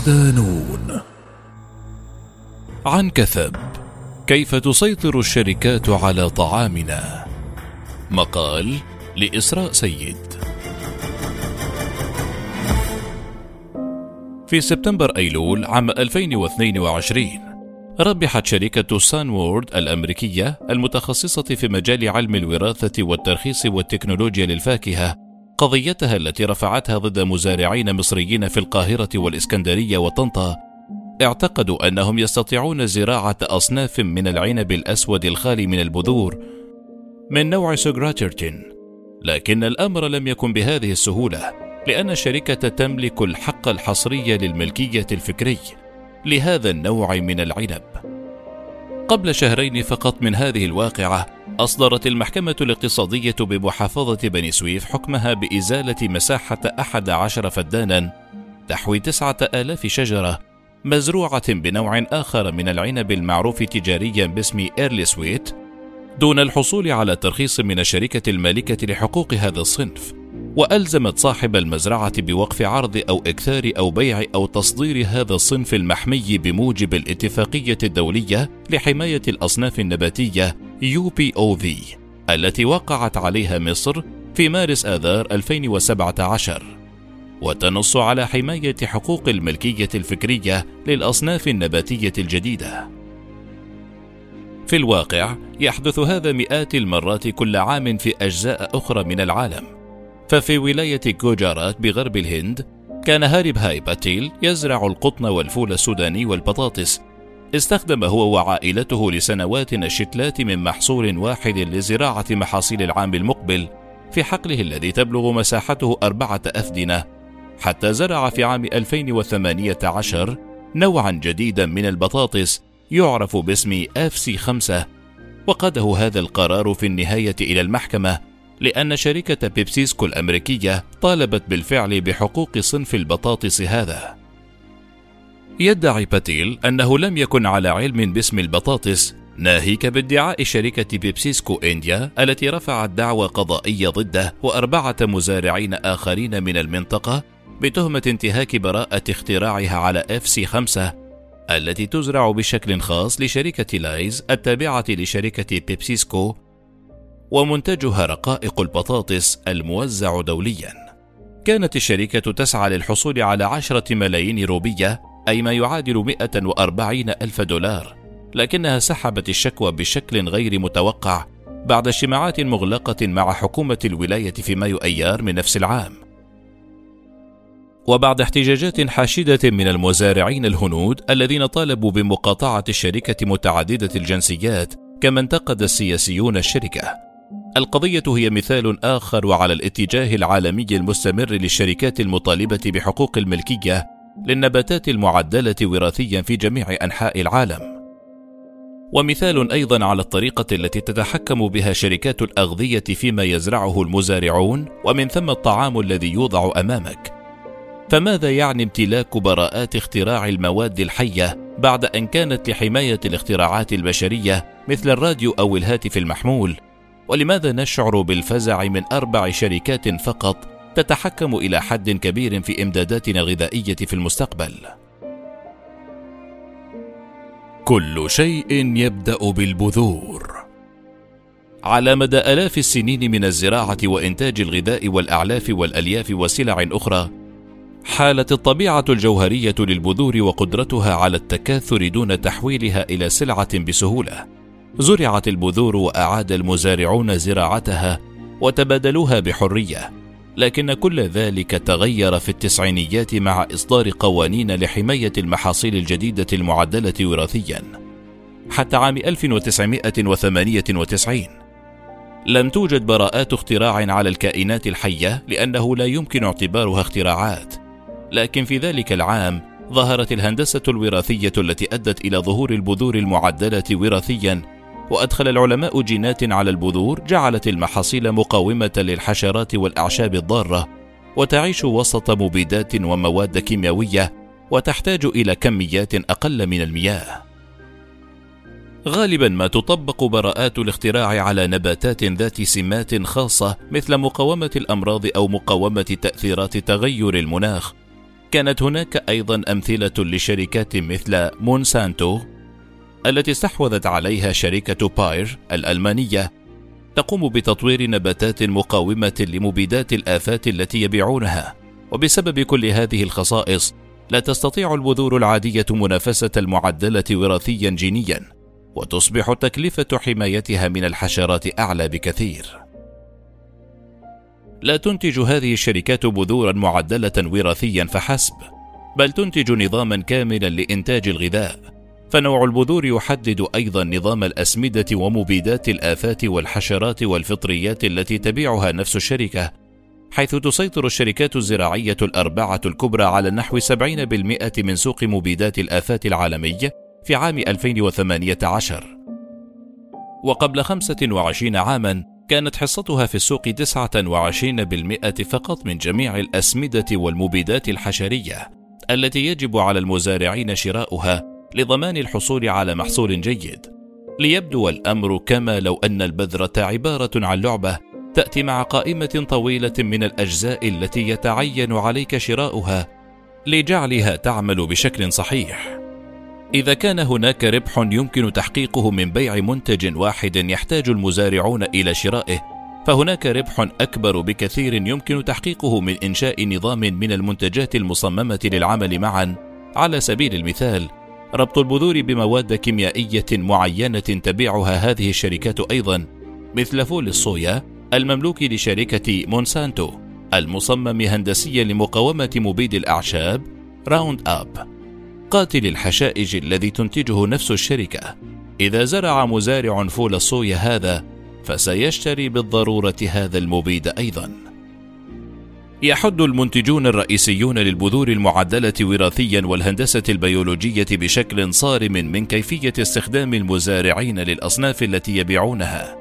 صدانون عن كثب كيف تسيطر الشركات على طعامنا؟ مقال لإسراء سيد. في سبتمبر أيلول عام 2022 ربحت شركة سان وورد الأمريكية المتخصصة في مجال علم الوراثة والترخيص والتكنولوجيا للفاكهة قضيتها التي رفعتها ضد مزارعين مصريين في القاهرة والإسكندرية وطنطا اعتقدوا أنهم يستطيعون زراعة أصناف من العنب الأسود الخالي من البذور من نوع سوغراترتين لكن الأمر لم يكن بهذه السهولة لأن الشركة تملك الحق الحصري للملكية الفكري لهذا النوع من العنب. قبل شهرين فقط من هذه الواقعة أصدرت المحكمة الاقتصادية بمحافظة بني سويف حكمها بإزالة مساحة أحد عشر فدانا تحوي تسعة آلاف شجرة مزروعة بنوع آخر من العنب المعروف تجاريا باسم Early Sweet دون الحصول على ترخيص من الشركة المالكة لحقوق هذا الصنف. وألزمت صاحب المزرعة بوقف عرض أو إكثار أو بيع أو تصدير هذا الصنف المحمي بموجب الاتفاقية الدولية لحماية الأصناف النباتية UPOV التي وقعت عليها مصر في مارس آذار 2017 وتنص على حماية حقوق الملكية الفكرية للأصناف النباتية الجديدة. في الواقع يحدث هذا مئات المرات كل عام في أجزاء أخرى من العالم. ففي ولاية جوجارات بغرب الهند كان هارب هاي باتيل يزرع القطن والفول السوداني والبطاطس. استخدم هو وعائلته لسنوات الشتلات من محصول واحد لزراعة محاصيل العام المقبل في حقله الذي تبلغ مساحته أربعة أفدنة. حتى زرع في عام 2018 نوعا جديدا من البطاطس يعرف باسم FC 5 وقاده هذا القرار في النهاية إلى المحكمة. لأن شركة بيبسيكو الأمريكية طالبت بالفعل بحقوق صنف البطاطس هذا. يدعي باتيل أنه لم يكن على علم باسم البطاطس ناهيك بادعاء شركة بيبسيكو إنديا التي رفعت دعوى قضائية ضده وأربعة مزارعين آخرين من المنطقة بتهمة انتهاك براءة اختراعها على FC 5 التي تزرع بشكل خاص لشركة لايز التابعة لشركة بيبسيكو ومنتجها رقائق البطاطس الموزع دوليا كانت الشركة تسعى للحصول على عشرة ملايين روبية أي ما يعادل 140 ألف دولار لكنها سحبت الشكوى بشكل غير متوقع بعد اجتماعات مغلقة مع حكومة الولاية في مايو أيار من نفس العام وبعد احتجاجات حاشدة من المزارعين الهنود الذين طالبوا بمقاطعة الشركة متعددة الجنسيات كما انتقد السياسيون الشركة. القضية هي مثال آخر وعلى الاتجاه العالمي المستمر للشركات المطالبة بحقوق الملكية للنباتات المعدلة وراثيا في جميع أنحاء العالم. ومثال أيضا على الطريقة التي تتحكم بها شركات الأغذية فيما يزرعه المزارعون ومن ثم الطعام الذي يوضع أمامك. فماذا يعني امتلاك براءات اختراع المواد الحية بعد أن كانت لحماية الاختراعات البشرية مثل الراديو أو الهاتف المحمول ولماذا نشعر بالفزع من أربع شركات فقط تتحكم إلى حد كبير في إمداداتنا الغذائية في المستقبل؟ كل شيء يبدأ بالبذور. على مدى آلاف السنين من الزراعة وإنتاج الغذاء والأعلاف والألياف وسلع أخرى حالت الطبيعة الجوهرية للبذور وقدرتها على التكاثر دون تحويلها إلى سلعة بسهولة. زرعت البذور وأعاد المزارعون زراعتها وتبادلوها بحرية لكن كل ذلك تغير في التسعينيات مع إصدار قوانين لحماية المحاصيل الجديدة المعدلة وراثيا. حتى عام 1998 لم توجد براءات اختراع على الكائنات الحية لأنه لا يمكن اعتبارها اختراعات. لكن في ذلك العام ظهرت الهندسة الوراثية التي أدت إلى ظهور البذور المعدلة وراثيا وأدخل العلماء جينات على البذور جعلت المحاصيل مقاومة للحشرات والأعشاب الضارة وتعيش وسط مبيدات ومواد كيميائية وتحتاج إلى كميات أقل من المياه. غالبا ما تطبق براءات الاختراع على نباتات ذات سمات خاصة مثل مقاومة الأمراض أو مقاومة تأثيرات تغير المناخ كانت هناك أيضا أمثلة لشركات مثل مونسانتو التي استحوذت عليها شركة باير الألمانية تقوم بتطوير نباتات مقاومة لمبيدات الآفات التي يبيعونها وبسبب كل هذه الخصائص لا تستطيع البذور العادية منافسة المعدلة وراثيا جينيا وتصبح تكلفة حمايتها من الحشرات أعلى بكثير. لا تنتج هذه الشركات بذورا معدلة وراثيا فحسب، بل تنتج نظاما كاملا لإنتاج الغذاء، فنوع البذور يحدد أيضا نظام الأسمدة ومبيدات الآفات والحشرات والفطريات التي تبيعها نفس الشركة، حيث تسيطر الشركات الزراعية الأربعة الكبرى على نحو 70% من سوق مبيدات الآفات العالمي في عام 2018 وقبل 25 عاما كانت حصتها في السوق 29% فقط من جميع الأسمدة والمبيدات الحشرية التي يجب على المزارعين شراؤها لضمان الحصول على محصول جيد. ليبدو الأمر كما لو أن البذرة عبارة عن لعبة تأتي مع قائمة طويلة من الأجزاء التي يتعين عليك شراؤها لجعلها تعمل بشكل صحيح. إذا كان هناك ربح يمكن تحقيقه من بيع منتج واحد يحتاج المزارعون إلى شرائه، فهناك ربح أكبر بكثير يمكن تحقيقه من إنشاء نظام من المنتجات المصممة للعمل معا، على سبيل المثال، ربط البذور بمواد كيميائية معينة تبيعها هذه الشركات أيضا، مثل فول الصويا المملوك لشركة مونسانتو، المصمم هندسيا لمقاومة مبيد الأعشاب Roundup. قاتل الحشائش الذي تنتجه نفس الشركة إذا زرع مزارع فول الصويا هذا فسيشتري بالضرورة هذا المبيد أيضا يحد المنتجون الرئيسيون للبذور المعدلة وراثيا والهندسة البيولوجية بشكل صارم من كيفية استخدام المزارعين للأصناف التي يبيعونها.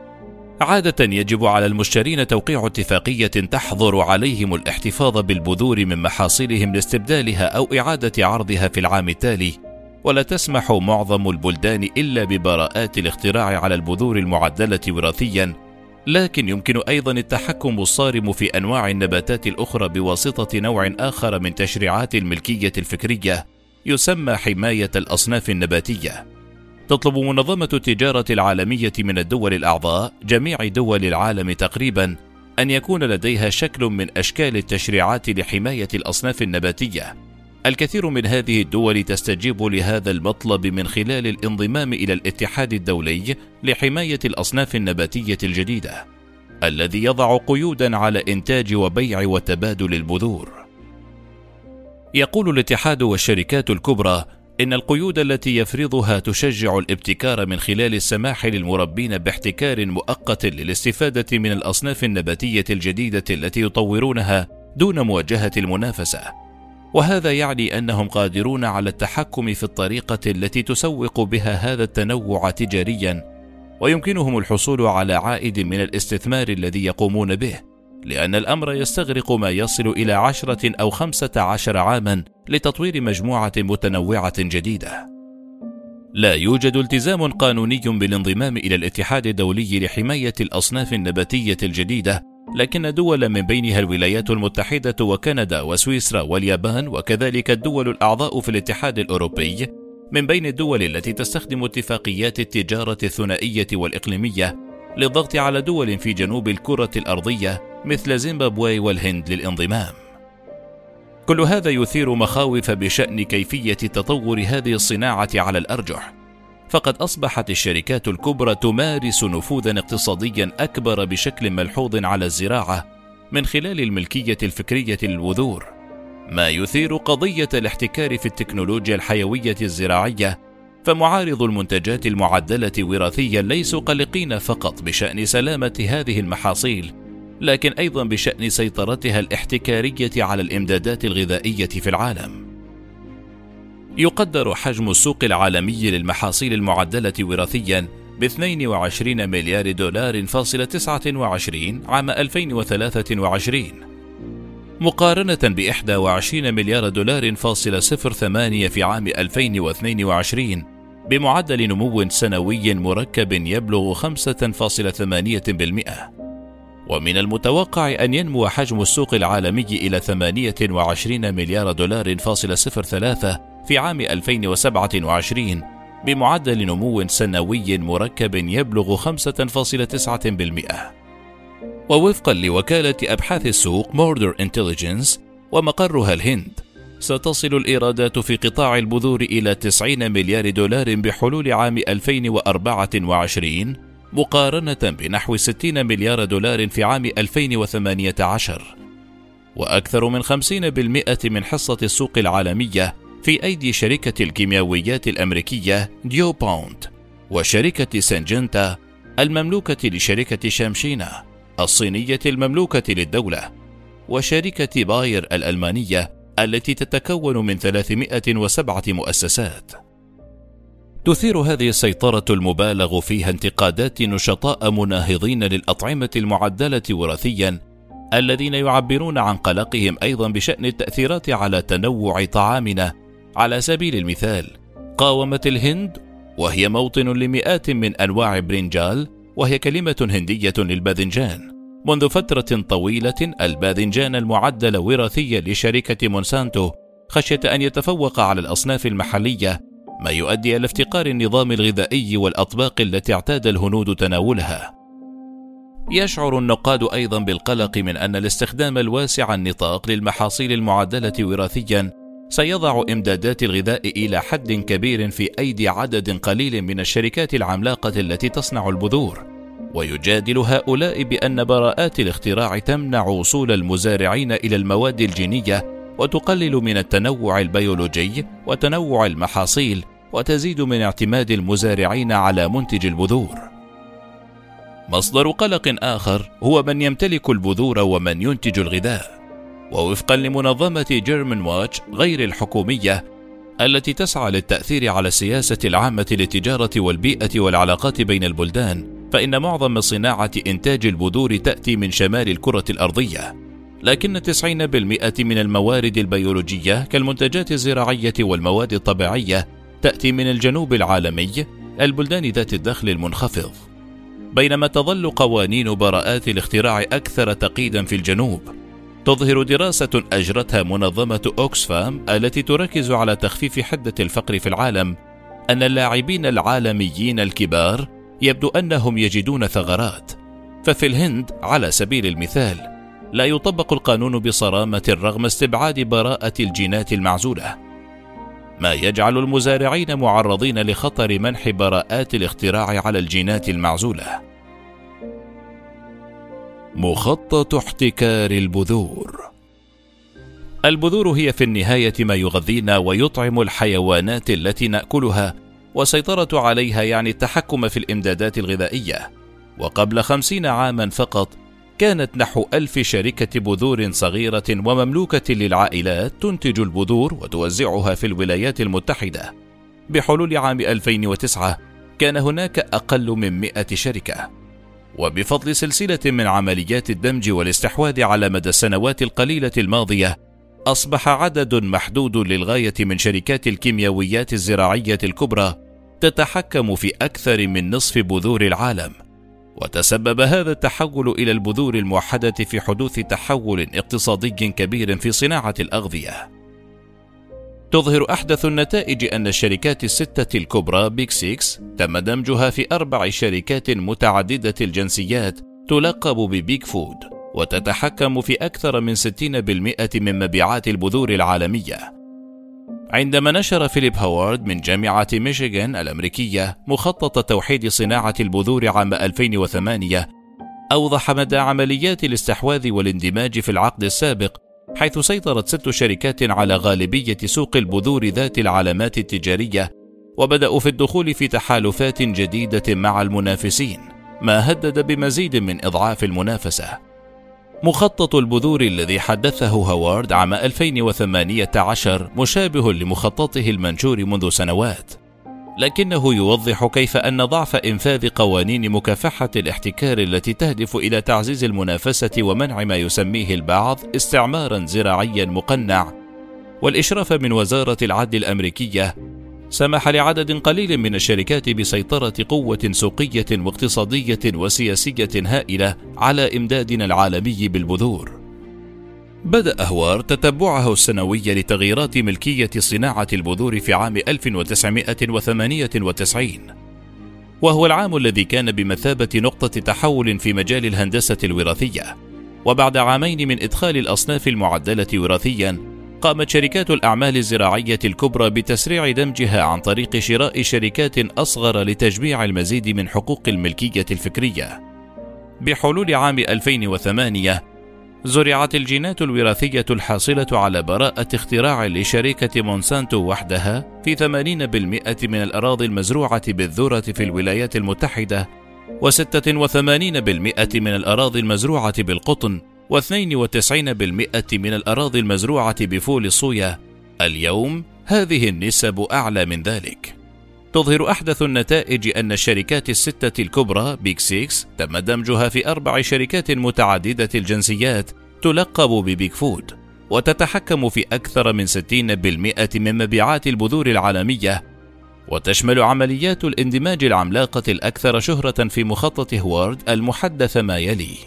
عادة يجب على المشترين توقيع اتفاقية تحظر عليهم الاحتفاظ بالبذور من محاصيلهم لاستبدالها أو إعادة عرضها في العام التالي، ولا تسمح معظم البلدان إلا ببراءات الاختراع على البذور المعدلة وراثيا، لكن يمكن أيضا التحكم الصارم في أنواع النباتات الأخرى بواسطة نوع آخر من تشريعات الملكية الفكرية، يسمى حماية الأصناف النباتية. تطلب منظمة التجارة العالمية من الدول الأعضاء جميع دول العالم تقريبا أن يكون لديها شكل من أشكال التشريعات لحماية الأصناف النباتية. الكثير من هذه الدول تستجيب لهذا المطلب من خلال الانضمام إلى الاتحاد الدولي لحماية الأصناف النباتية الجديدة، الذي يضع قيودا على إنتاج وبيع وتبادل البذور. يقول الاتحاد والشركات الكبرى إن القيود التي يفرضها تشجع الابتكار من خلال السماح للمربين باحتكار مؤقت للاستفادة من الأصناف النباتية الجديدة التي يطورونها دون مواجهة المنافسة. وهذا يعني أنهم قادرون على التحكم في الطريقة التي تسوق بها هذا التنوع تجاريا، ويمكنهم الحصول على عائد من الاستثمار الذي يقومون به. لأن الأمر يستغرق ما يصل إلى عشرة أو خمسة عشر عاما لتطوير مجموعة متنوعة جديدة. لا يوجد التزام قانوني بالانضمام إلى الاتحاد الدولي لحماية الأصناف النباتية الجديدة، لكن دول من بينها الولايات المتحدة وكندا وسويسرا واليابان وكذلك الدول الأعضاء في الاتحاد الأوروبي من بين الدول التي تستخدم اتفاقيات التجارة الثنائية والإقليمية للضغط على دول في جنوب الكرة الأرضية مثل زيمبابوي والهند للانضمام. كل هذا يثير مخاوف بشأن كيفية تطور هذه الصناعة على الأرجح، فقد أصبحت الشركات الكبرى تمارس نفوذا اقتصاديا أكبر بشكل ملحوظ على الزراعة من خلال الملكية الفكرية للبذور، ما يثير قضية الاحتكار في التكنولوجيا الحيوية الزراعية فمعارض المنتجات المعدلة وراثيا ليسوا قلقين فقط بشأن سلامة هذه المحاصيل، لكن أيضا بشأن سيطرتها الاحتكارية على الإمدادات الغذائية في العالم. يقدر حجم السوق العالمي للمحاصيل المعدلة وراثيا ب 22 مليار دولار فاصلة 29 عام 2023 مقارنة ب 21 مليار دولار فاصلة 08 في عام 2022 بمعدل نمو سنوي مركب يبلغ 5.8% ومن المتوقع أن ينمو حجم السوق العالمي إلى 28 مليار دولار فاصل صفر ثلاثة في عام 2027 بمعدل نمو سنوي مركب يبلغ 5.9% ووفقا لوكالة أبحاث السوق Mordor Intelligence ومقرها الهند ستصل الإيرادات في قطاع البذور إلى 90 مليار دولار بحلول عام 2024 مقارنة بنحو 60 مليار دولار في عام 2018 وأكثر من 50% من حصة السوق العالمية في أيدي شركة الكيميائيات الأمريكية دوبونت وشركة سنجنتا المملوكة لشركة شامشينا الصينية المملوكة للدولة وشركة باير الألمانية التي تتكون من 307 مؤسسات. تثير هذه السيطرة المبالغ فيها انتقادات نشطاء مناهضين للأطعمة المعدلة وراثيا الذين يعبرون عن قلقهم أيضا بشأن التأثيرات على تنوع طعامنا على سبيل المثال قاومت الهند وهي موطن لمئات من أنواع برينجال وهي كلمة هندية للباذنجان منذ فترة طويلة الباذنجان المعدل وراثيا لشركة مونسانتو خشية أن يتفوق على الأصناف المحلية ما يؤدي إلى افتقار النظام الغذائي والأطباق التي اعتاد الهنود تناولها. يشعر النقاد أيضا بالقلق من أن الاستخدام الواسع النطاق للمحاصيل المعدلة وراثيا سيضع إمدادات الغذاء إلى حد كبير في أيدي عدد قليل من الشركات العملاقة التي تصنع البذور. ويجادل هؤلاء بأن براءات الاختراع تمنع وصول المزارعين إلى المواد الجينية وتقلل من التنوع البيولوجي وتنوع المحاصيل وتزيد من اعتماد المزارعين على منتج البذور. مصدر قلق آخر هو من يمتلك البذور ومن ينتج الغذاء. ووفقا لمنظمة جيرمان واتش غير الحكومية التي تسعى للتأثير على السياسة العامة للتجارة والبيئة والعلاقات بين البلدان، فإن معظم صناعة إنتاج البذور تأتي من شمال الكرة الأرضية. لكن 90% من الموارد البيولوجية كالمنتجات الزراعية والمواد الطبيعية تأتي من الجنوب العالمي البلدان ذات الدخل المنخفض. بينما تظل قوانين براءات الاختراع أكثر تقييدا في الجنوب. تظهر دراسة أجرتها منظمة أوكسفام التي تركز على تخفيف حدة الفقر في العالم أن اللاعبين العالميين الكبار يبدو أنهم يجدون ثغرات. ففي الهند على سبيل المثال لا يطبق القانون بصرامة رغم استبعاد براءة الجينات المعزولة. ما يجعل المزارعين معرضين لخطر منح براءات الاختراع على الجينات المعزولة. مخطط احتكار البذور. البذور هي في النهاية ما يغذينا ويطعم الحيوانات التي نأكلها والسيطرة عليها يعني التحكم في الإمدادات الغذائية. وقبل خمسين عاما فقط كانت نحو ألف شركة بذور صغيرة ومملوكة للعائلات تنتج البذور وتوزعها في الولايات المتحدة. بحلول عام 2009 كان هناك أقل من 100 شركة. وبفضل سلسلة من عمليات الدمج والاستحواذ على مدى السنوات القليلة الماضية أصبح عدد محدود للغاية من شركات الكيميائيات الزراعية الكبرى تتحكم في أكثر من نصف بذور العالم، وتسبب هذا التحول إلى البذور الموحدة في حدوث تحول اقتصادي كبير في صناعة الأغذية. تظهر أحدث النتائج أن الشركات الستة الكبرى Big Six تم دمجها في أربع شركات متعددة الجنسيات تلقب ب Big Four. وتتحكم في أكثر من 60% من مبيعات البذور العالمية. عندما نشر فيليب هوارد من جامعة ميشيغان الأمريكية مخطط توحيد صناعة البذور عام 2008 أوضح مدى عمليات الاستحواذ والاندماج في العقد السابق حيث سيطرت ست شركات على غالبية سوق البذور ذات العلامات التجارية وبدأوا في الدخول في تحالفات جديدة مع المنافسين ما هدد بمزيد من إضعاف المنافسة. مخطط البذور الذي حدثه هوارد عام 2018 مشابه لمخططه المنشور منذ سنوات لكنه يوضح كيف أن ضعف إنفاذ قوانين مكافحة الاحتكار التي تهدف إلى تعزيز المنافسة ومنع ما يسميه البعض استعمارا زراعيا مقنع والإشراف من وزارة العدل الأمريكية سمح لعدد قليل من الشركات بسيطرة قوة سوقية واقتصادية وسياسية هائلة على إمدادنا العالمي بالبذور. بدأ هوار تتبعه السنوي لتغييرات ملكية صناعة البذور في عام 1998 وهو العام الذي كان بمثابة نقطة تحول في مجال الهندسة الوراثية. وبعد عامين من إدخال الأصناف المعدلة وراثيا قامت شركات الأعمال الزراعية الكبرى بتسريع دمجها عن طريق شراء شركات أصغر لتجميع المزيد من حقوق الملكية الفكرية. بحلول عام 2008 زرعت الجينات الوراثية الحاصلة على براءة اختراع لشركة مونسانتو وحدها في 80% من الأراضي المزروعة بالذرة في الولايات المتحدة و86% من الأراضي المزروعة بالقطن و92% من الأراضي المزروعة بفول الصويا. اليوم هذه النسب أعلى من ذلك. تظهر أحدث النتائج أن الشركات الستة الكبرى Big Six تم دمجها في أربع شركات متعددة الجنسيات تلقب ب Big Four وتتحكم في أكثر من 60% من مبيعات البذور العالمية. وتشمل عمليات الاندماج العملاقة الأكثر شهرة في مخطط هوارد المحدث ما يلي.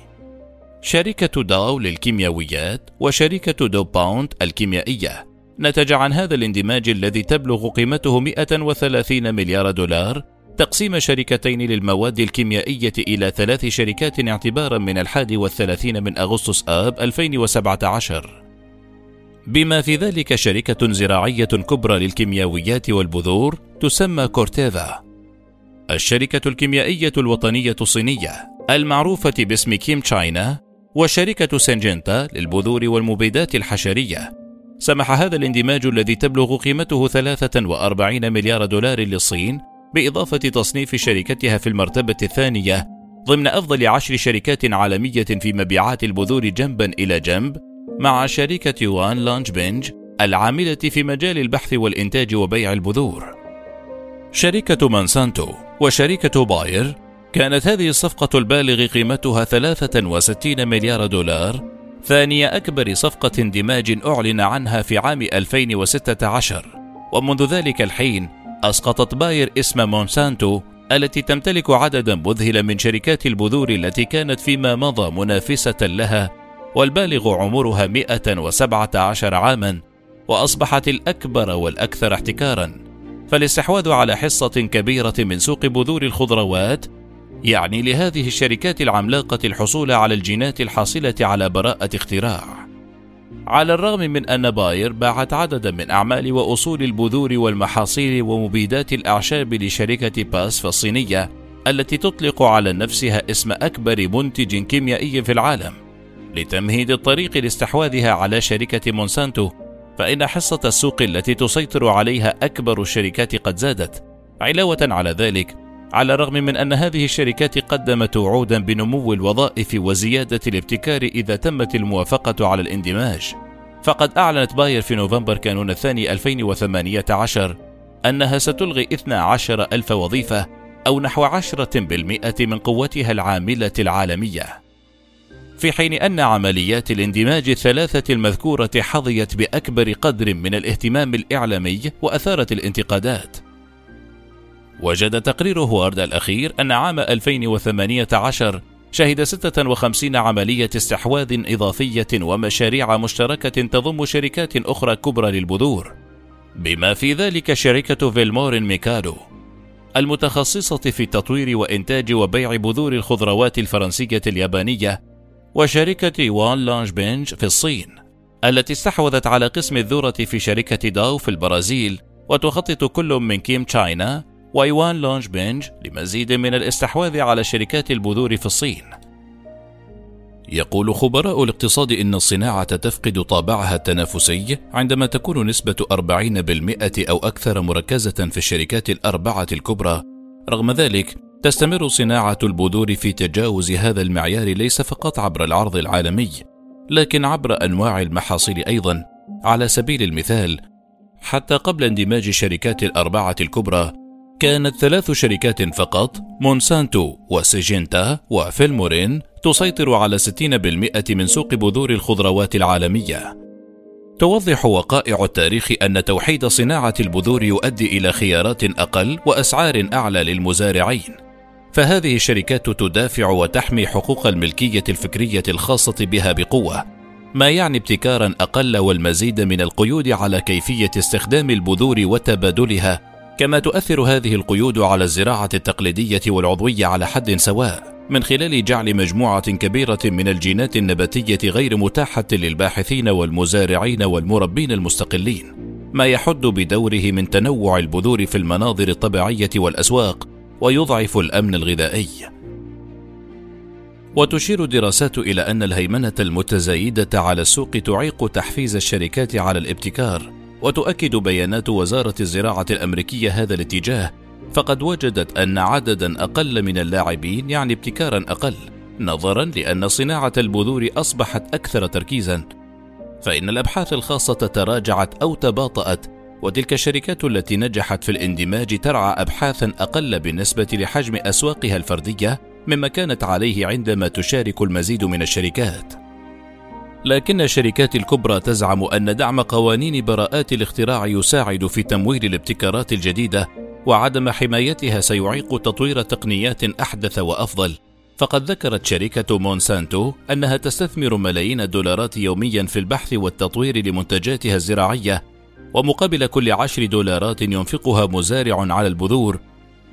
شركة داو للكيميائيات وشركة دوبونت الكيميائية نتج عن هذا الاندماج الذي تبلغ قيمته 130 مليار دولار تقسيم شركتين للمواد الكيميائية إلى ثلاث شركات اعتبارا من الحادي والثلاثين من أغسطس آب 2017 بما في ذلك شركة زراعية كبرى للكيميائيات والبذور تسمى كورتيفا. الشركة الكيميائية الوطنية الصينية المعروفة باسم كيم تشاينا وشركة سنجنتا للبذور والمبيدات الحشرية سمح هذا الاندماج الذي تبلغ قيمته 43 مليار دولار للصين بإضافة تصنيف شركتها في المرتبة الثانية ضمن أفضل عشر شركات عالمية في مبيعات البذور جنبا إلى جنب مع شركة يوان لونج بنج العاملة في مجال البحث والإنتاج وبيع البذور. شركة مونسانتو وشركة باير كانت هذه الصفقة البالغ قيمتها 63 مليار دولار ثاني أكبر صفقة اندماج أعلن عنها في عام 2016 ومنذ ذلك الحين أسقطت باير اسم مونسانتو التي تمتلك عددا مذهلا من شركات البذور التي كانت فيما مضى منافسة لها والبالغ عمرها 117 عاما وأصبحت الأكبر والأكثر احتكارا. فالاستحواذ على حصة كبيرة من سوق بذور الخضروات يعني لهذه الشركات العملاقة الحصول على الجينات الحاصلة على براءة اختراع. على الرغم من أن باير باعت عددا من أعمال وأصول البذور والمحاصيل ومبيدات الأعشاب لشركة باسف الصينية التي تطلق على نفسها اسم أكبر منتج كيميائي في العالم. لتمهيد الطريق لاستحواذها على شركة مونسانتو فإن حصة السوق التي تسيطر عليها أكبر الشركات قد زادت علاوة على ذلك على الرغم من أن هذه الشركات قدمت وعودا بنمو الوظائف وزيادة الابتكار إذا تمت الموافقة على الاندماج. فقد أعلنت باير في نوفمبر كانون الثاني 2018 أنها ستلغي 12 ألف وظيفة أو نحو عشرة بالمئة من قوتها العاملة العالمية. في حين أن عمليات الاندماج الثلاثة المذكورة حظيت بأكبر قدر من الاهتمام الإعلامي وأثارت الانتقادات. وجد تقرير هوارد الأخير أن عام 2018 شهد 56 عملية استحواذ إضافية ومشاريع مشتركة تضم شركات أخرى كبرى للبذور بما في ذلك شركة فيلمورين ميكادو المتخصصة في تطوير وإنتاج وبيع بذور الخضروات الفرنسية اليابانية وشركة يوان لونج بنج في الصين التي استحوذت على قسم الذرة في شركة داو في البرازيل وتخطط كل من كيم تشاينا ويوان لونج بنج لمزيد من الاستحواذ على شركات البذور في الصين. يقول خبراء الاقتصاد إن الصناعة تفقد طابعها التنافسي عندما تكون نسبة 40% أو أكثر مركزة في الشركات الأربعة الكبرى. رغم ذلك، تستمر صناعة البذور في تجاوز هذا المعيار ليس فقط عبر العرض العالمي، لكن عبر أنواع المحاصيل أيضا. على سبيل المثال، حتى قبل اندماج الشركات الأربعة الكبرى، كانت ثلاث شركات فقط مونسانتو وسيجينتا وفيلمورين تسيطر على 60% من سوق بذور الخضروات العالمية توضح وقائع التاريخ أن توحيد صناعة البذور يؤدي إلى خيارات أقل وأسعار أعلى للمزارعين. فهذه الشركات تدافع وتحمي حقوق الملكية الفكرية الخاصة بها بقوة، ما يعني ابتكارا أقل والمزيد من القيود على كيفية استخدام البذور وتبادلها، كما تؤثر هذه القيود على الزراعة التقليدية والعضوية على حد سواء. من خلال جعل مجموعة كبيرة من الجينات النباتية غير متاحة للباحثين والمزارعين والمربين المستقلين، ما يحد بدوره من تنوع البذور في المناظر الطبيعية والأسواق، ويضعف الأمن الغذائي. وتشير الدراسات إلى أن الهيمنة المتزايدة على السوق تعيق تحفيز الشركات على الابتكار، وتؤكد بيانات وزارة الزراعة الأمريكية هذا الاتجاه فقد وجدت أن عددا أقل من اللاعبين يعني ابتكارا أقل نظرا لأن صناعة البذور أصبحت أكثر تركيزا. فإن الأبحاث الخاصة تراجعت أو تباطأت وتلك الشركات التي نجحت في الاندماج ترعى أبحاثا أقل بالنسبة لحجم أسواقها الفردية مما كانت عليه عندما تشارك المزيد من الشركات. لكن الشركات الكبرى تزعم أن دعم قوانين براءات الاختراع يساعد في تمويل الابتكارات الجديدة وعدم حمايتها سيعيق تطوير تقنيات أحدث وأفضل. فقد ذكرت شركة مونسانتو أنها تستثمر ملايين الدولارات يوميا في البحث والتطوير لمنتجاتها الزراعية ومقابل كل عشر دولارات ينفقها مزارع على البذور.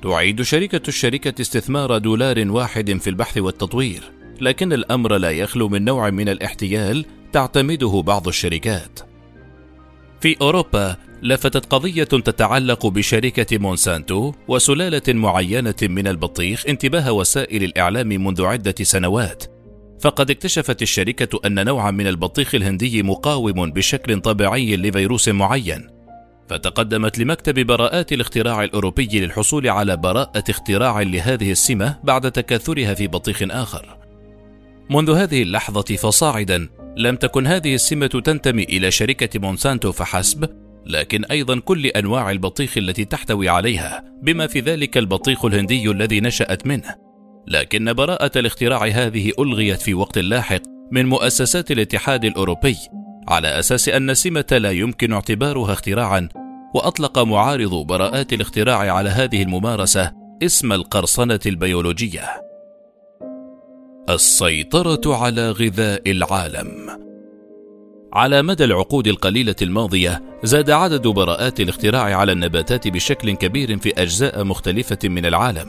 تعيد شركة الشركة استثمار دولار واحد في البحث والتطوير. لكن الأمر لا يخلو من نوع من الاحتيال تعتمده بعض الشركات في أوروبا لفتت قضية تتعلق بشركة مونسانتو وسلالة معينة من البطيخ انتباه وسائل الإعلام منذ عدة سنوات، فقد اكتشفت الشركة أن نوعا من البطيخ الهندي مقاوم بشكل طبيعي لفيروس معين، فتقدمت لمكتب براءات الاختراع الأوروبي للحصول على براءة اختراع لهذه السمة بعد تكاثرها في بطيخ آخر. منذ هذه اللحظة فصاعدا. لم تكن هذه السمة تنتمي إلى شركة مونسانتو فحسب، لكن أيضا كل أنواع البطيخ التي تحتوي عليها بما في ذلك البطيخ الهندي الذي نشأت منه. لكن براءة الاختراع هذه ألغيت في وقت لاحق من مؤسسات الاتحاد الأوروبي على أساس أن السمة لا يمكن اعتبارها اختراعا وأطلق معارض براءات الاختراع على هذه الممارسة اسم القرصنة البيولوجية. السيطرة على غذاء العالم. على مدى العقود القليلة الماضية زاد عدد براءات الاختراع على النباتات بشكل كبير في أجزاء مختلفة من العالم،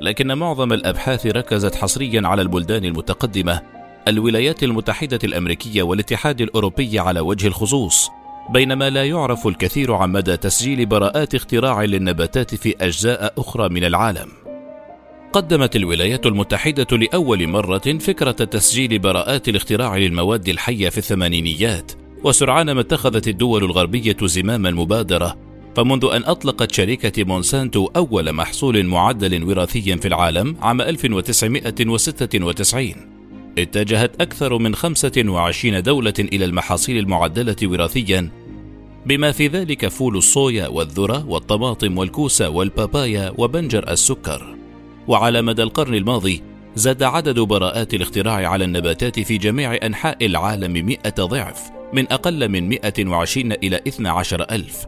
لكن معظم الأبحاث ركزت حصريا على البلدان المتقدمة، الولايات المتحدة الأمريكية والاتحاد الأوروبي على وجه الخصوص، بينما لا يعرف الكثير عن مدى تسجيل براءات اختراع للنباتات في أجزاء أخرى من العالم. قدمت الولايات المتحدة لأول مرة فكرة تسجيل براءات الاختراع للمواد الحية في الثمانينيات، وسرعان ما اتخذت الدول الغربية زمام المبادرة، فمنذ أن أطلقت شركة مونسانتو أول محصول معدل وراثي في العالم عام 1996 اتجهت أكثر من 25 دولة إلى المحاصيل المعدلة وراثيا. بما في ذلك فول الصويا والذرة والطماطم والكوسة والبابايا وبنجر السكر. وعلى مدى القرن الماضي زاد عدد براءات الاختراع على النباتات في جميع أنحاء العالم مئة ضعف من أقل من 120 إلى 12 ألف.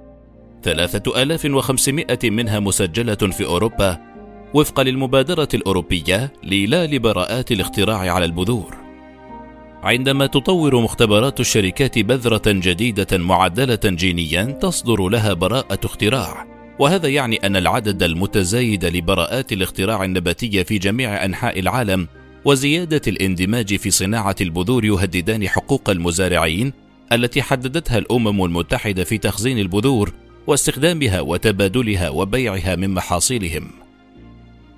3500 منها مسجلة في أوروبا وفقا للمبادرة الأوروبية للا لبراءات الاختراع على البذور. عندما تطور مختبرات الشركات بذرة جديدة معدلة جينيا تصدر لها براءة اختراع. وهذا يعني أن العدد المتزايد لبراءات الاختراع النباتية في جميع أنحاء العالم وزيادة الاندماج في صناعة البذور يهددان حقوق المزارعين التي حددتها الأمم المتحدة في تخزين البذور واستخدامها وتبادلها وبيعها من محاصيلهم.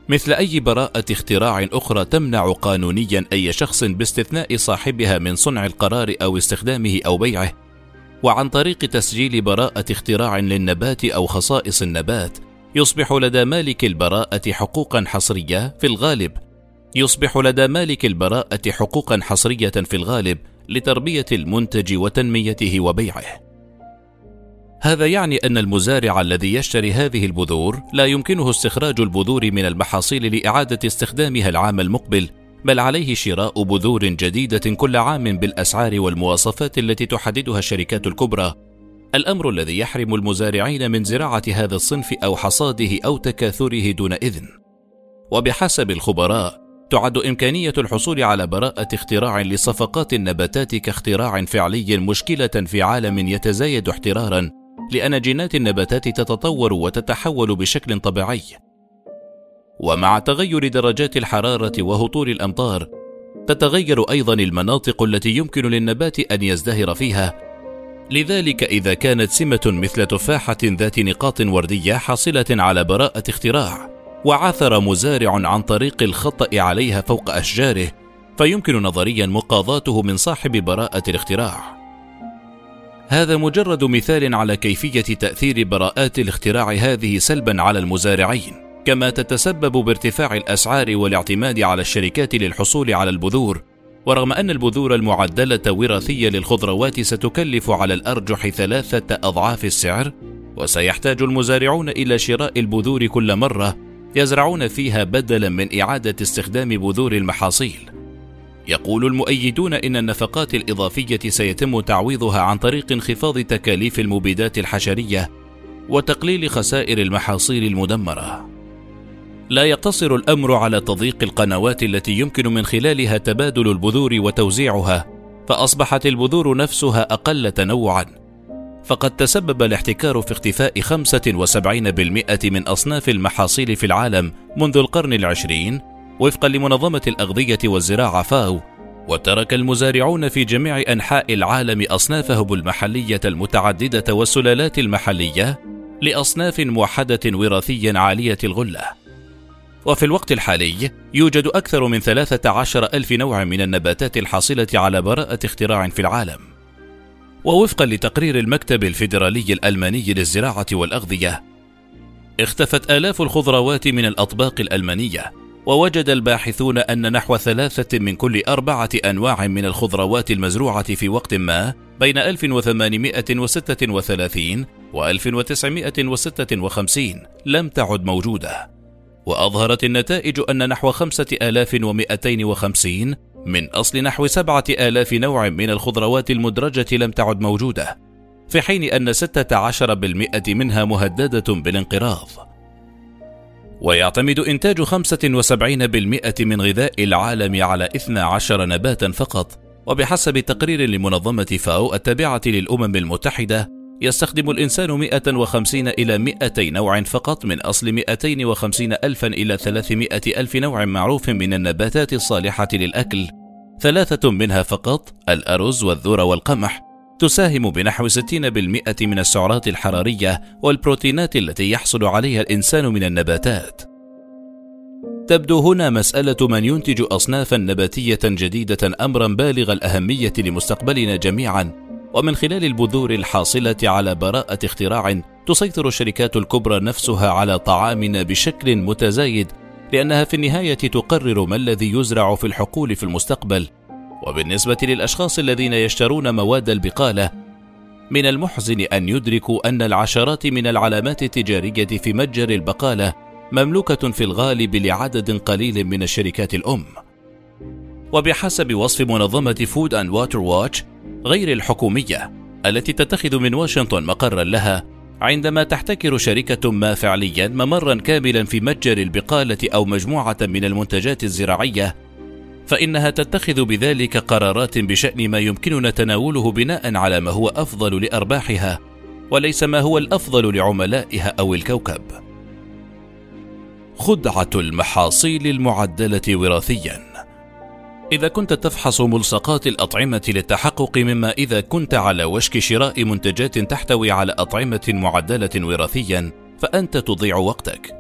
مثل أي براءة اختراع أخرى تمنع قانونيا أي شخص باستثناء صاحبها من صنع القرار أو استخدامه أو بيعه وعن طريق تسجيل براءة اختراع للنبات أو خصائص النبات يصبح لدى مالك البراءة حقوقا حصرية في الغالب يصبح لدى مالك البراءة حقوقا حصرية في الغالب لتربية المنتج وتنميته وبيعه. هذا يعني أن المزارع الذي يشتري هذه البذور لا يمكنه استخراج البذور من المحاصيل لإعادة استخدامها العام المقبل بل عليه شراء بذور جديدة كل عام بالأسعار والمواصفات التي تحددها الشركات الكبرى الأمر الذي يحرم المزارعين من زراعة هذا الصنف أو حصاده أو تكاثره دون إذن وبحسب الخبراء تعد إمكانية الحصول على براءة اختراع لصفقات النباتات كاختراع فعلي مشكلة في عالم يتزايد احترارا لأن جينات النباتات تتطور وتتحول بشكل طبيعي. ومع تغير درجات الحرارة وهطول الأمطار، تتغير أيضا المناطق التي يمكن للنبات أن يزدهر فيها. لذلك إذا كانت سمة مثل تفاحة ذات نقاط وردية حاصلة على براءة اختراع، وعثر مزارع عن طريق الخطأ عليها فوق أشجاره فيمكن نظريا مقاضاته من صاحب براءة الاختراع. هذا مجرد مثال على كيفية تأثير براءات الاختراع هذه سلبا على المزارعين، كما تتسبب بارتفاع الأسعار والاعتماد على الشركات للحصول على البذور، ورغم أن البذور المعدلة وراثية للخضروات ستكلف على الأرجح ثلاثة أضعاف السعر، وسيحتاج المزارعون إلى شراء البذور كل مرة يزرعون فيها بدلا من إعادة استخدام بذور المحاصيل. يقول المؤيدون إن النفقات الإضافية سيتم تعويضها عن طريق انخفاض تكاليف المبيدات الحشرية وتقليل خسائر المحاصيل المدمرة. لا يقتصر الأمر على تضييق القنوات التي يمكن من خلالها تبادل البذور وتوزيعها، فأصبحت البذور نفسها أقل تنوعًا، فقد تسبب الاحتكار في اختفاء 75% من أصناف المحاصيل في العالم منذ القرن العشرين وفقا لمنظمة الأغذية والزراعة فاو وترك المزارعون في جميع أنحاء العالم أصنافهم المحلية المتعددة والسلالات المحلية لأصناف موحدة وراثيا عالية الغلة. وفي الوقت الحالي يوجد أكثر من 13 ألف نوع من النباتات الحاصلة على براءة اختراع في العالم. ووفقا لتقرير المكتب الفيدرالي الألماني للزراعة والأغذية اختفت آلاف الخضروات من الأطباق الألمانية ووجد الباحثون أن نحو ثلاثة من كل أربعة أنواع من الخضروات المزروعة في وقت ما بين 1836 و 1956 لم تعد موجودة. وأظهرت النتائج أن نحو 5250 من أصل نحو 7000 نوع من الخضروات المدرجة لم تعد موجودة في حين أن 16% منها مهددة بالانقراض. ويعتمد إنتاج 75% من غذاء العالم على 12 نباتا فقط وبحسب تقرير لمنظمة فاو التابعة للأمم المتحدة يستخدم الإنسان 150 إلى 200 نوع فقط من أصل 250 ألفا إلى 300 ألف نوع معروف من النباتات الصالحة للأكل ثلاثة منها فقط الأرز والذرة والقمح تساهم بنحو 60% من السعرات الحرارية والبروتينات التي يحصل عليها الإنسان من النباتات. تبدو هنا مسألة من ينتج أصنافا نباتية جديدة أمرا بالغ الأهمية لمستقبلنا جميعا، ومن خلال البذور الحاصلة على براءة اختراع تسيطر الشركات الكبرى نفسها على طعامنا بشكل متزايد، لأنها في النهاية تقرر ما الذي يزرع في الحقول في المستقبل، وبالنسبة للأشخاص الذين يشترون مواد البقالة من المحزن أن يدركوا أن العشرات من العلامات التجارية في متجر البقالة مملوكة في الغالب لعدد قليل من الشركات الأم. وبحسب وصف منظمة Food & Water Watch غير الحكومية التي تتخذ من واشنطن مقرا لها عندما تحتكر شركة ما فعليا ممرا كاملا في متجر البقالة أو مجموعة من المنتجات الزراعية فإنها تتخذ بذلك قرارات بشأن ما يمكننا تناوله بناء على ما هو أفضل لأرباحها وليس ما هو الأفضل لعملائها أو الكوكب. خدعة المحاصيل المعدلة وراثيًا إذا كنت تفحص ملصقات الأطعمة للتحقق مما إذا كنت على وشك شراء منتجات تحتوي على أطعمة معدلة وراثيًا فأنت تضيع وقتك.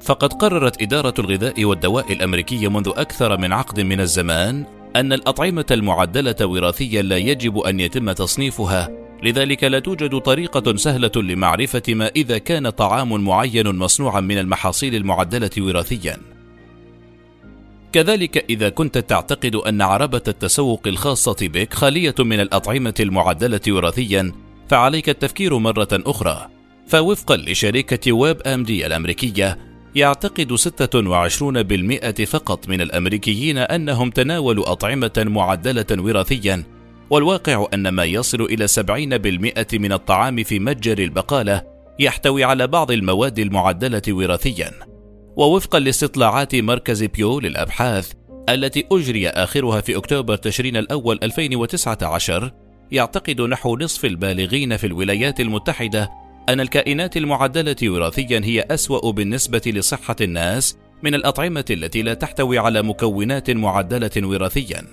فقد قررت إدارة الغذاء والدواء الأمريكية منذ أكثر من عقد من الزمان أن الأطعمة المعدلة وراثيا لا يجب أن يتم تصنيفها، لذلك لا توجد طريقة سهلة لمعرفة ما إذا كان طعام معين مصنوعا من المحاصيل المعدلة وراثيا. كذلك إذا كنت تعتقد أن عربة التسوق الخاصة بك خالية من الأطعمة المعدلة وراثيا، فعليك التفكير مرة أخرى، فوفقا لشركة ويب أم دي الأمريكية، يعتقد 26% فقط من الأمريكيين أنهم تناولوا أطعمة معدلة وراثيا والواقع أن ما يصل إلى 70% من الطعام في متجر البقالة يحتوي على بعض المواد المعدلة وراثيا. ووفقا لاستطلاعات مركز بيو للأبحاث التي أجري آخرها في أكتوبر تشرين الأول 2019 يعتقد نحو نصف البالغين في الولايات المتحدة أن الكائنات المعدلة وراثيا هي أسوأ بالنسبة لصحة الناس من الأطعمة التي لا تحتوي على مكونات معدلة وراثيا.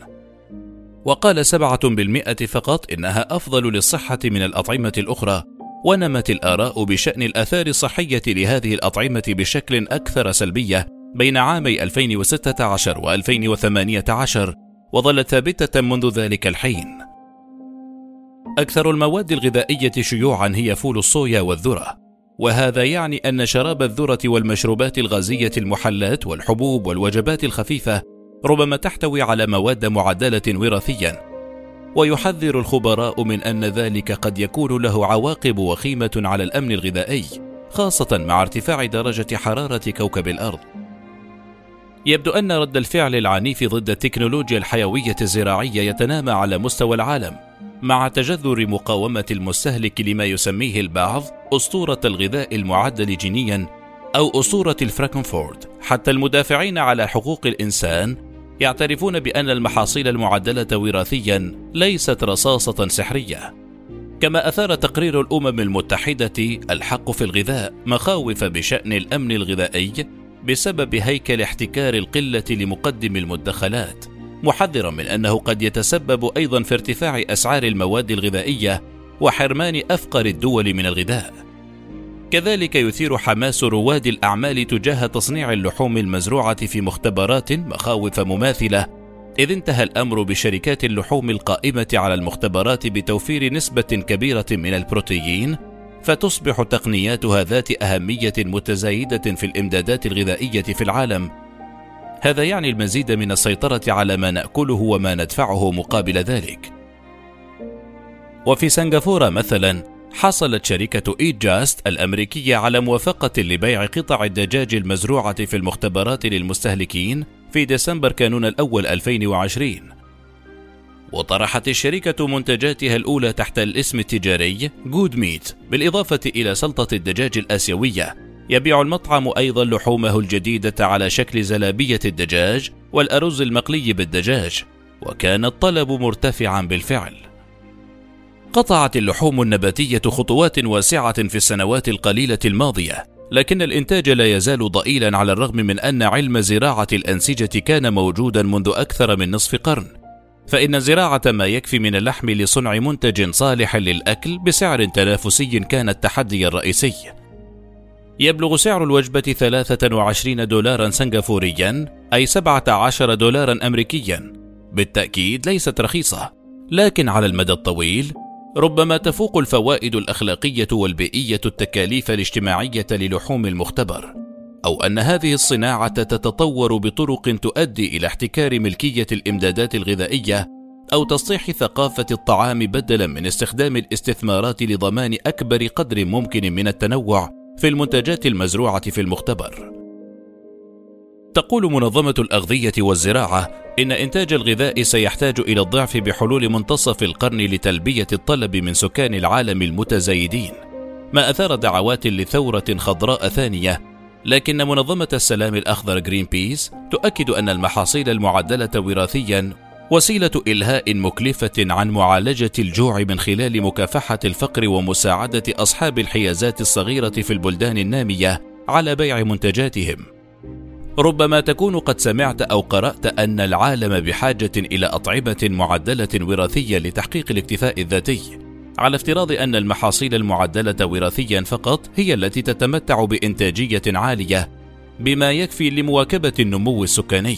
وقال سبعة بالمئة فقط إنها أفضل للصحة من الأطعمة الأخرى ونمت الآراء بشأن الآثار الصحية لهذه الأطعمة بشكل أكثر سلبية بين عامي 2016 و 2018 وظلت ثابتة منذ ذلك الحين. أكثر المواد الغذائية شيوعًا هي فول الصويا والذرة، وهذا يعني أن شراب الذرة والمشروبات الغازية المحلات والحبوب والوجبات الخفيفة ربما تحتوي على مواد معدلة وراثيًا، ويحذر الخبراء من أن ذلك قد يكون له عواقب وخيمة على الأمن الغذائي، خاصة مع ارتفاع درجة حرارة كوكب الأرض. يبدو أن رد الفعل العنيف ضد التكنولوجيا الحيوية الزراعية يتنامى على مستوى العالم مع تجذر مقاومة المستهلك لما يسميه البعض أسطورة الغذاء المعدل جينيا أو أسطورة الفراكنفورد حتى المدافعين على حقوق الإنسان يعترفون بأن المحاصيل المعدلة وراثيا ليست رصاصة سحرية كما أثار تقرير الأمم المتحدة الحق في الغذاء مخاوف بشأن الأمن الغذائي بسبب هيكل احتكار القلة لمقدم المدخلات، محذرا من أنه قد يتسبب أيضا في ارتفاع أسعار المواد الغذائية وحرمان أفقر الدول من الغذاء. كذلك يثير حماس رواد الأعمال تجاه تصنيع اللحوم المزروعة في مختبرات مخاوف مماثلة، إذ انتهى الأمر بشركات اللحوم القائمة على المختبرات بتوفير نسبة كبيرة من البروتيين فتصبح تقنياتها ذات أهمية متزايدة في الإمدادات الغذائية في العالم. هذا يعني المزيد من السيطرة على ما نأكله وما ندفعه مقابل ذلك. وفي سنغافورة مثلا حصلت شركة إيت جاست الأمريكية على موافقة لبيع قطع الدجاج المزروعة في المختبرات للمستهلكين في ديسمبر كانون الأول 2020 وطرحت الشركة منتجاتها الأولى تحت الاسم التجاري جود ميت بالإضافة إلى سلطة الدجاج الآسيوية. يبيع المطعم أيضا لحومه الجديدة على شكل زلابية الدجاج والأرز المقلي بالدجاج وكان الطلب مرتفعا بالفعل. قطعت اللحوم النباتية خطوات واسعة في السنوات القليلة الماضية لكن الإنتاج لا يزال ضئيلا على الرغم من أن علم زراعة الأنسجة كان موجودا منذ أكثر من نصف قرن فإن زراعة ما يكفي من اللحم لصنع منتج صالح للأكل بسعر تنافسي كان التحدي الرئيسي. يبلغ سعر الوجبة 23 دولارا سنغافوريا أي 17 دولارا أمريكيا. بالتأكيد ليست رخيصة، لكن على المدى الطويل ربما تفوق الفوائد الأخلاقية والبيئية التكاليف الاجتماعية للحوم المختبر. أو أن هذه الصناعة تتطور بطرق تؤدي إلى احتكار ملكية الإمدادات الغذائية أو تصحيح ثقافة الطعام بدلا من استخدام الاستثمارات لضمان أكبر قدر ممكن من التنوع في المنتجات المزروعة في المختبر تقول منظمة الأغذية والزراعة إن إنتاج الغذاء سيحتاج إلى الضعف بحلول منتصف القرن لتلبية الطلب من سكان العالم المتزايدين ما أثار دعوات لثورة خضراء ثانية لكن منظمة السلام الأخضر Greenpeace تؤكد أن المحاصيل المعدلة وراثيا وسيلة إلهاء مكلفة عن معالجة الجوع من خلال مكافحة الفقر ومساعدة أصحاب الحيازات الصغيرة في البلدان النامية على بيع منتجاتهم. ربما تكون قد سمعت أو قرأت أن العالم بحاجة إلى أطعمة معدلة وراثية لتحقيق الاكتفاء الذاتي. على افتراض أن المحاصيل المعدلة وراثيا فقط هي التي تتمتع بإنتاجية عالية بما يكفي لمواكبة النمو السكاني.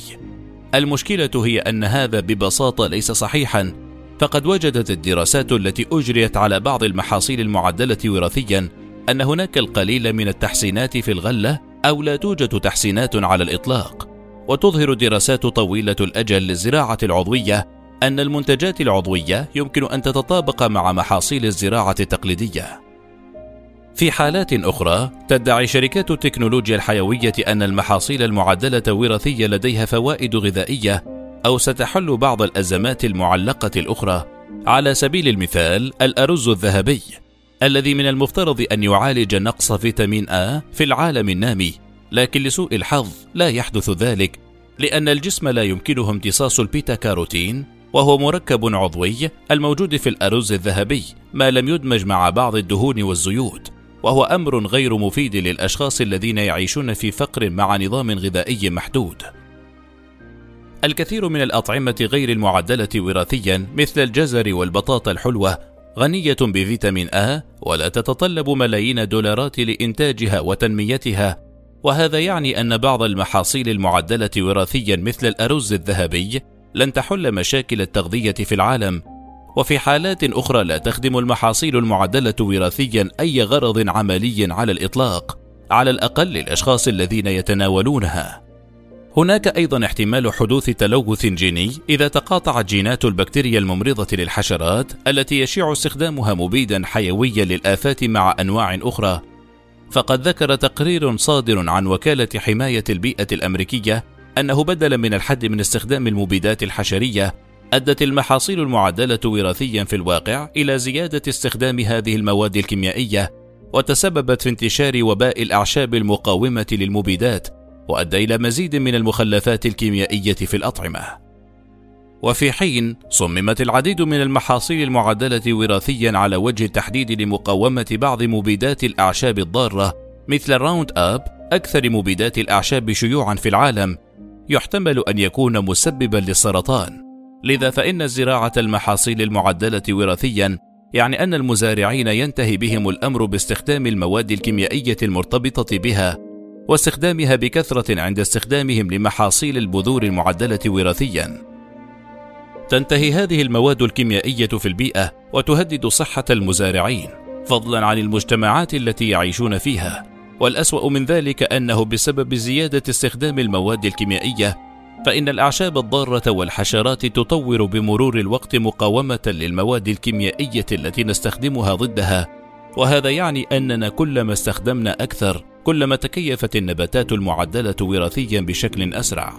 المشكلة هي أن هذا ببساطة ليس صحيحا، فقد وجدت الدراسات التي أجريت على بعض المحاصيل المعدلة وراثيا أن هناك القليل من التحسينات في الغلة أو لا توجد تحسينات على الإطلاق. وتظهر دراسات طويلة الأجل للزراعة العضوية أن المنتجات العضوية يمكن أن تتطابق مع محاصيل الزراعة التقليدية. في حالات أخرى تدعي شركات التكنولوجيا الحيوية أن المحاصيل المعدلة وراثية لديها فوائد غذائية أو ستحل بعض الأزمات المعلقة الأخرى على سبيل المثال الأرز الذهبي الذي من المفترض أن يعالج نقص فيتامين A في العالم النامي لكن لسوء الحظ لا يحدث ذلك لأن الجسم لا يمكنه امتصاص البيتا كاروتين وهو مركب عضوي الموجود في الأرز الذهبي ما لم يدمج مع بعض الدهون والزيوت وهو أمر غير مفيد للأشخاص الذين يعيشون في فقر مع نظام غذائي محدود. الكثير من الأطعمة غير المعدلة وراثيا مثل الجزر والبطاطا الحلوة غنية بفيتامين A ولا تتطلب ملايين الدولارات لإنتاجها وتنميتها. وهذا يعني أن بعض المحاصيل المعدلة وراثيا مثل الأرز الذهبي لن تحل مشاكل التغذية في العالم. وفي حالات أخرى لا تخدم المحاصيل المعدلة وراثيا أي غرض عملي على الإطلاق على الأقل للأشخاص الذين يتناولونها. هناك أيضا احتمال حدوث تلوث جيني إذا تقاطعت جينات البكتيريا الممرضة للحشرات التي يشيع استخدامها مبيدا حيويا للآفات مع أنواع أخرى. فقد ذكر تقرير صادر عن وكالة حماية البيئة الأمريكية أنه بدلا من الحد من استخدام المبيدات الحشرية أدت المحاصيل المعدلة وراثيا في الواقع إلى زيادة استخدام هذه المواد الكيميائية وتسببت في انتشار وباء الأعشاب المقاومة للمبيدات. وأدى إلى مزيد من المخلفات الكيميائية في الأطعمة. وفي حين صممت العديد من المحاصيل المعدلة وراثيا على وجه التحديد لمقاومة بعض مبيدات الأعشاب الضارة مثل الراوند أب أكثر مبيدات الأعشاب شيوعا في العالم يحتمل أن يكون مسببا للسرطان لذا فإن زراعة المحاصيل المعدلة وراثيا يعني أن المزارعين ينتهي بهم الأمر باستخدام المواد الكيميائية المرتبطة بها واستخدامها بكثرة عند استخدامهم لمحاصيل البذور المعدلة وراثيا. تنتهي هذه المواد الكيميائية في البيئة وتهدد صحة المزارعين، فضلا عن المجتمعات التي يعيشون فيها. والأسوأ من ذلك أنه بسبب زيادة استخدام المواد الكيميائية فإن الأعشاب الضارة والحشرات تطور بمرور الوقت مقاومة للمواد الكيميائية التي نستخدمها ضدها، وهذا يعني أننا كلما استخدمنا أكثر، كلما تكيفت النباتات المعدلة وراثيا بشكل أسرع.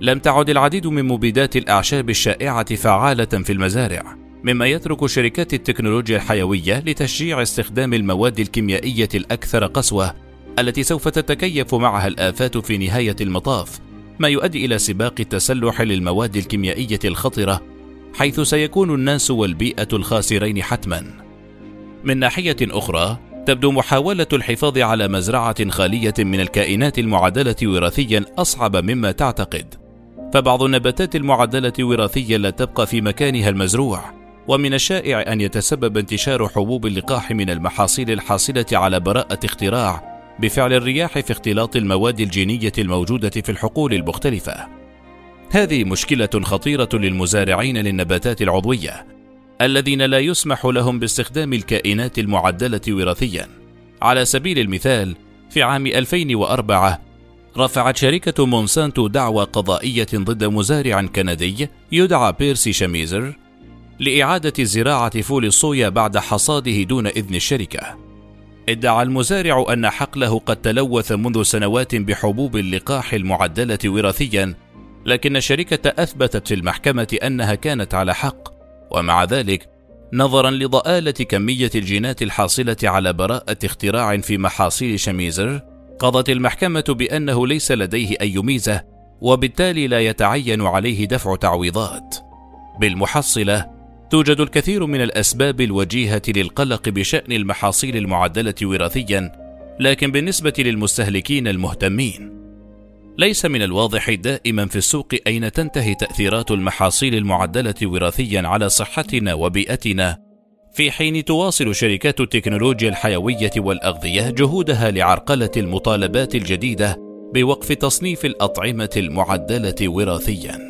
لم تعد العديد من مبيدات الأعشاب الشائعة فعالة في المزارع، مما يترك شركات التكنولوجيا الحيوية لتشجيع استخدام المواد الكيميائية الأكثر قسوة التي سوف تتكيف معها الآفات في نهاية المطاف، ما يؤدي إلى سباق التسلح للمواد الكيميائية الخطرة، حيث سيكون الناس والبيئة الخاسرين حتما. من ناحية أخرى، تبدو محاولة الحفاظ على مزرعة خالية من الكائنات المعدلة وراثيا أصعب مما تعتقد. فبعض النباتات المعدلة وراثيا لا تبقى في مكانها المزروع، ومن الشائع أن يتسبب انتشار حبوب اللقاح من المحاصيل الحاصلة على براءة اختراع بفعل الرياح في اختلاط المواد الجينية الموجودة في الحقول المختلفة. هذه مشكلة خطيرة للمزارعين للنباتات العضوية، الذين لا يسمح لهم باستخدام الكائنات المعدلة وراثيا. على سبيل المثال، في عام 2004 رفعت شركة مونسانتو دعوى قضائية ضد مزارع كندي يدعى بيرسي شميزر لإعادة زراعة فول الصويا بعد حصاده دون إذن الشركة. ادعى المزارع أن حقله قد تلوث منذ سنوات بحبوب اللقاح المعدلة وراثيا، لكن الشركة أثبتت في المحكمة أنها كانت على حق، ومع ذلك نظرا لضآلة كمية الجينات الحاصلة على براءة اختراع في محاصيل شميزر، قضت المحكمة بأنه ليس لديه أي ميزة، وبالتالي لا يتعين عليه دفع تعويضات. بالمحصلة، توجد الكثير من الأسباب الوجيهة للقلق بشأن المحاصيل المعدلة وراثيا لكن بالنسبة للمستهلكين المهتمين ليس من الواضح دائما في السوق أين تنتهي تأثيرات المحاصيل المعدلة وراثيا على صحتنا وبيئتنا. في حين تواصل شركات التكنولوجيا الحيوية والأغذية جهودها لعرقلة المطالبات الجديدة بوقف تصنيف الأطعمة المعدلة وراثيا.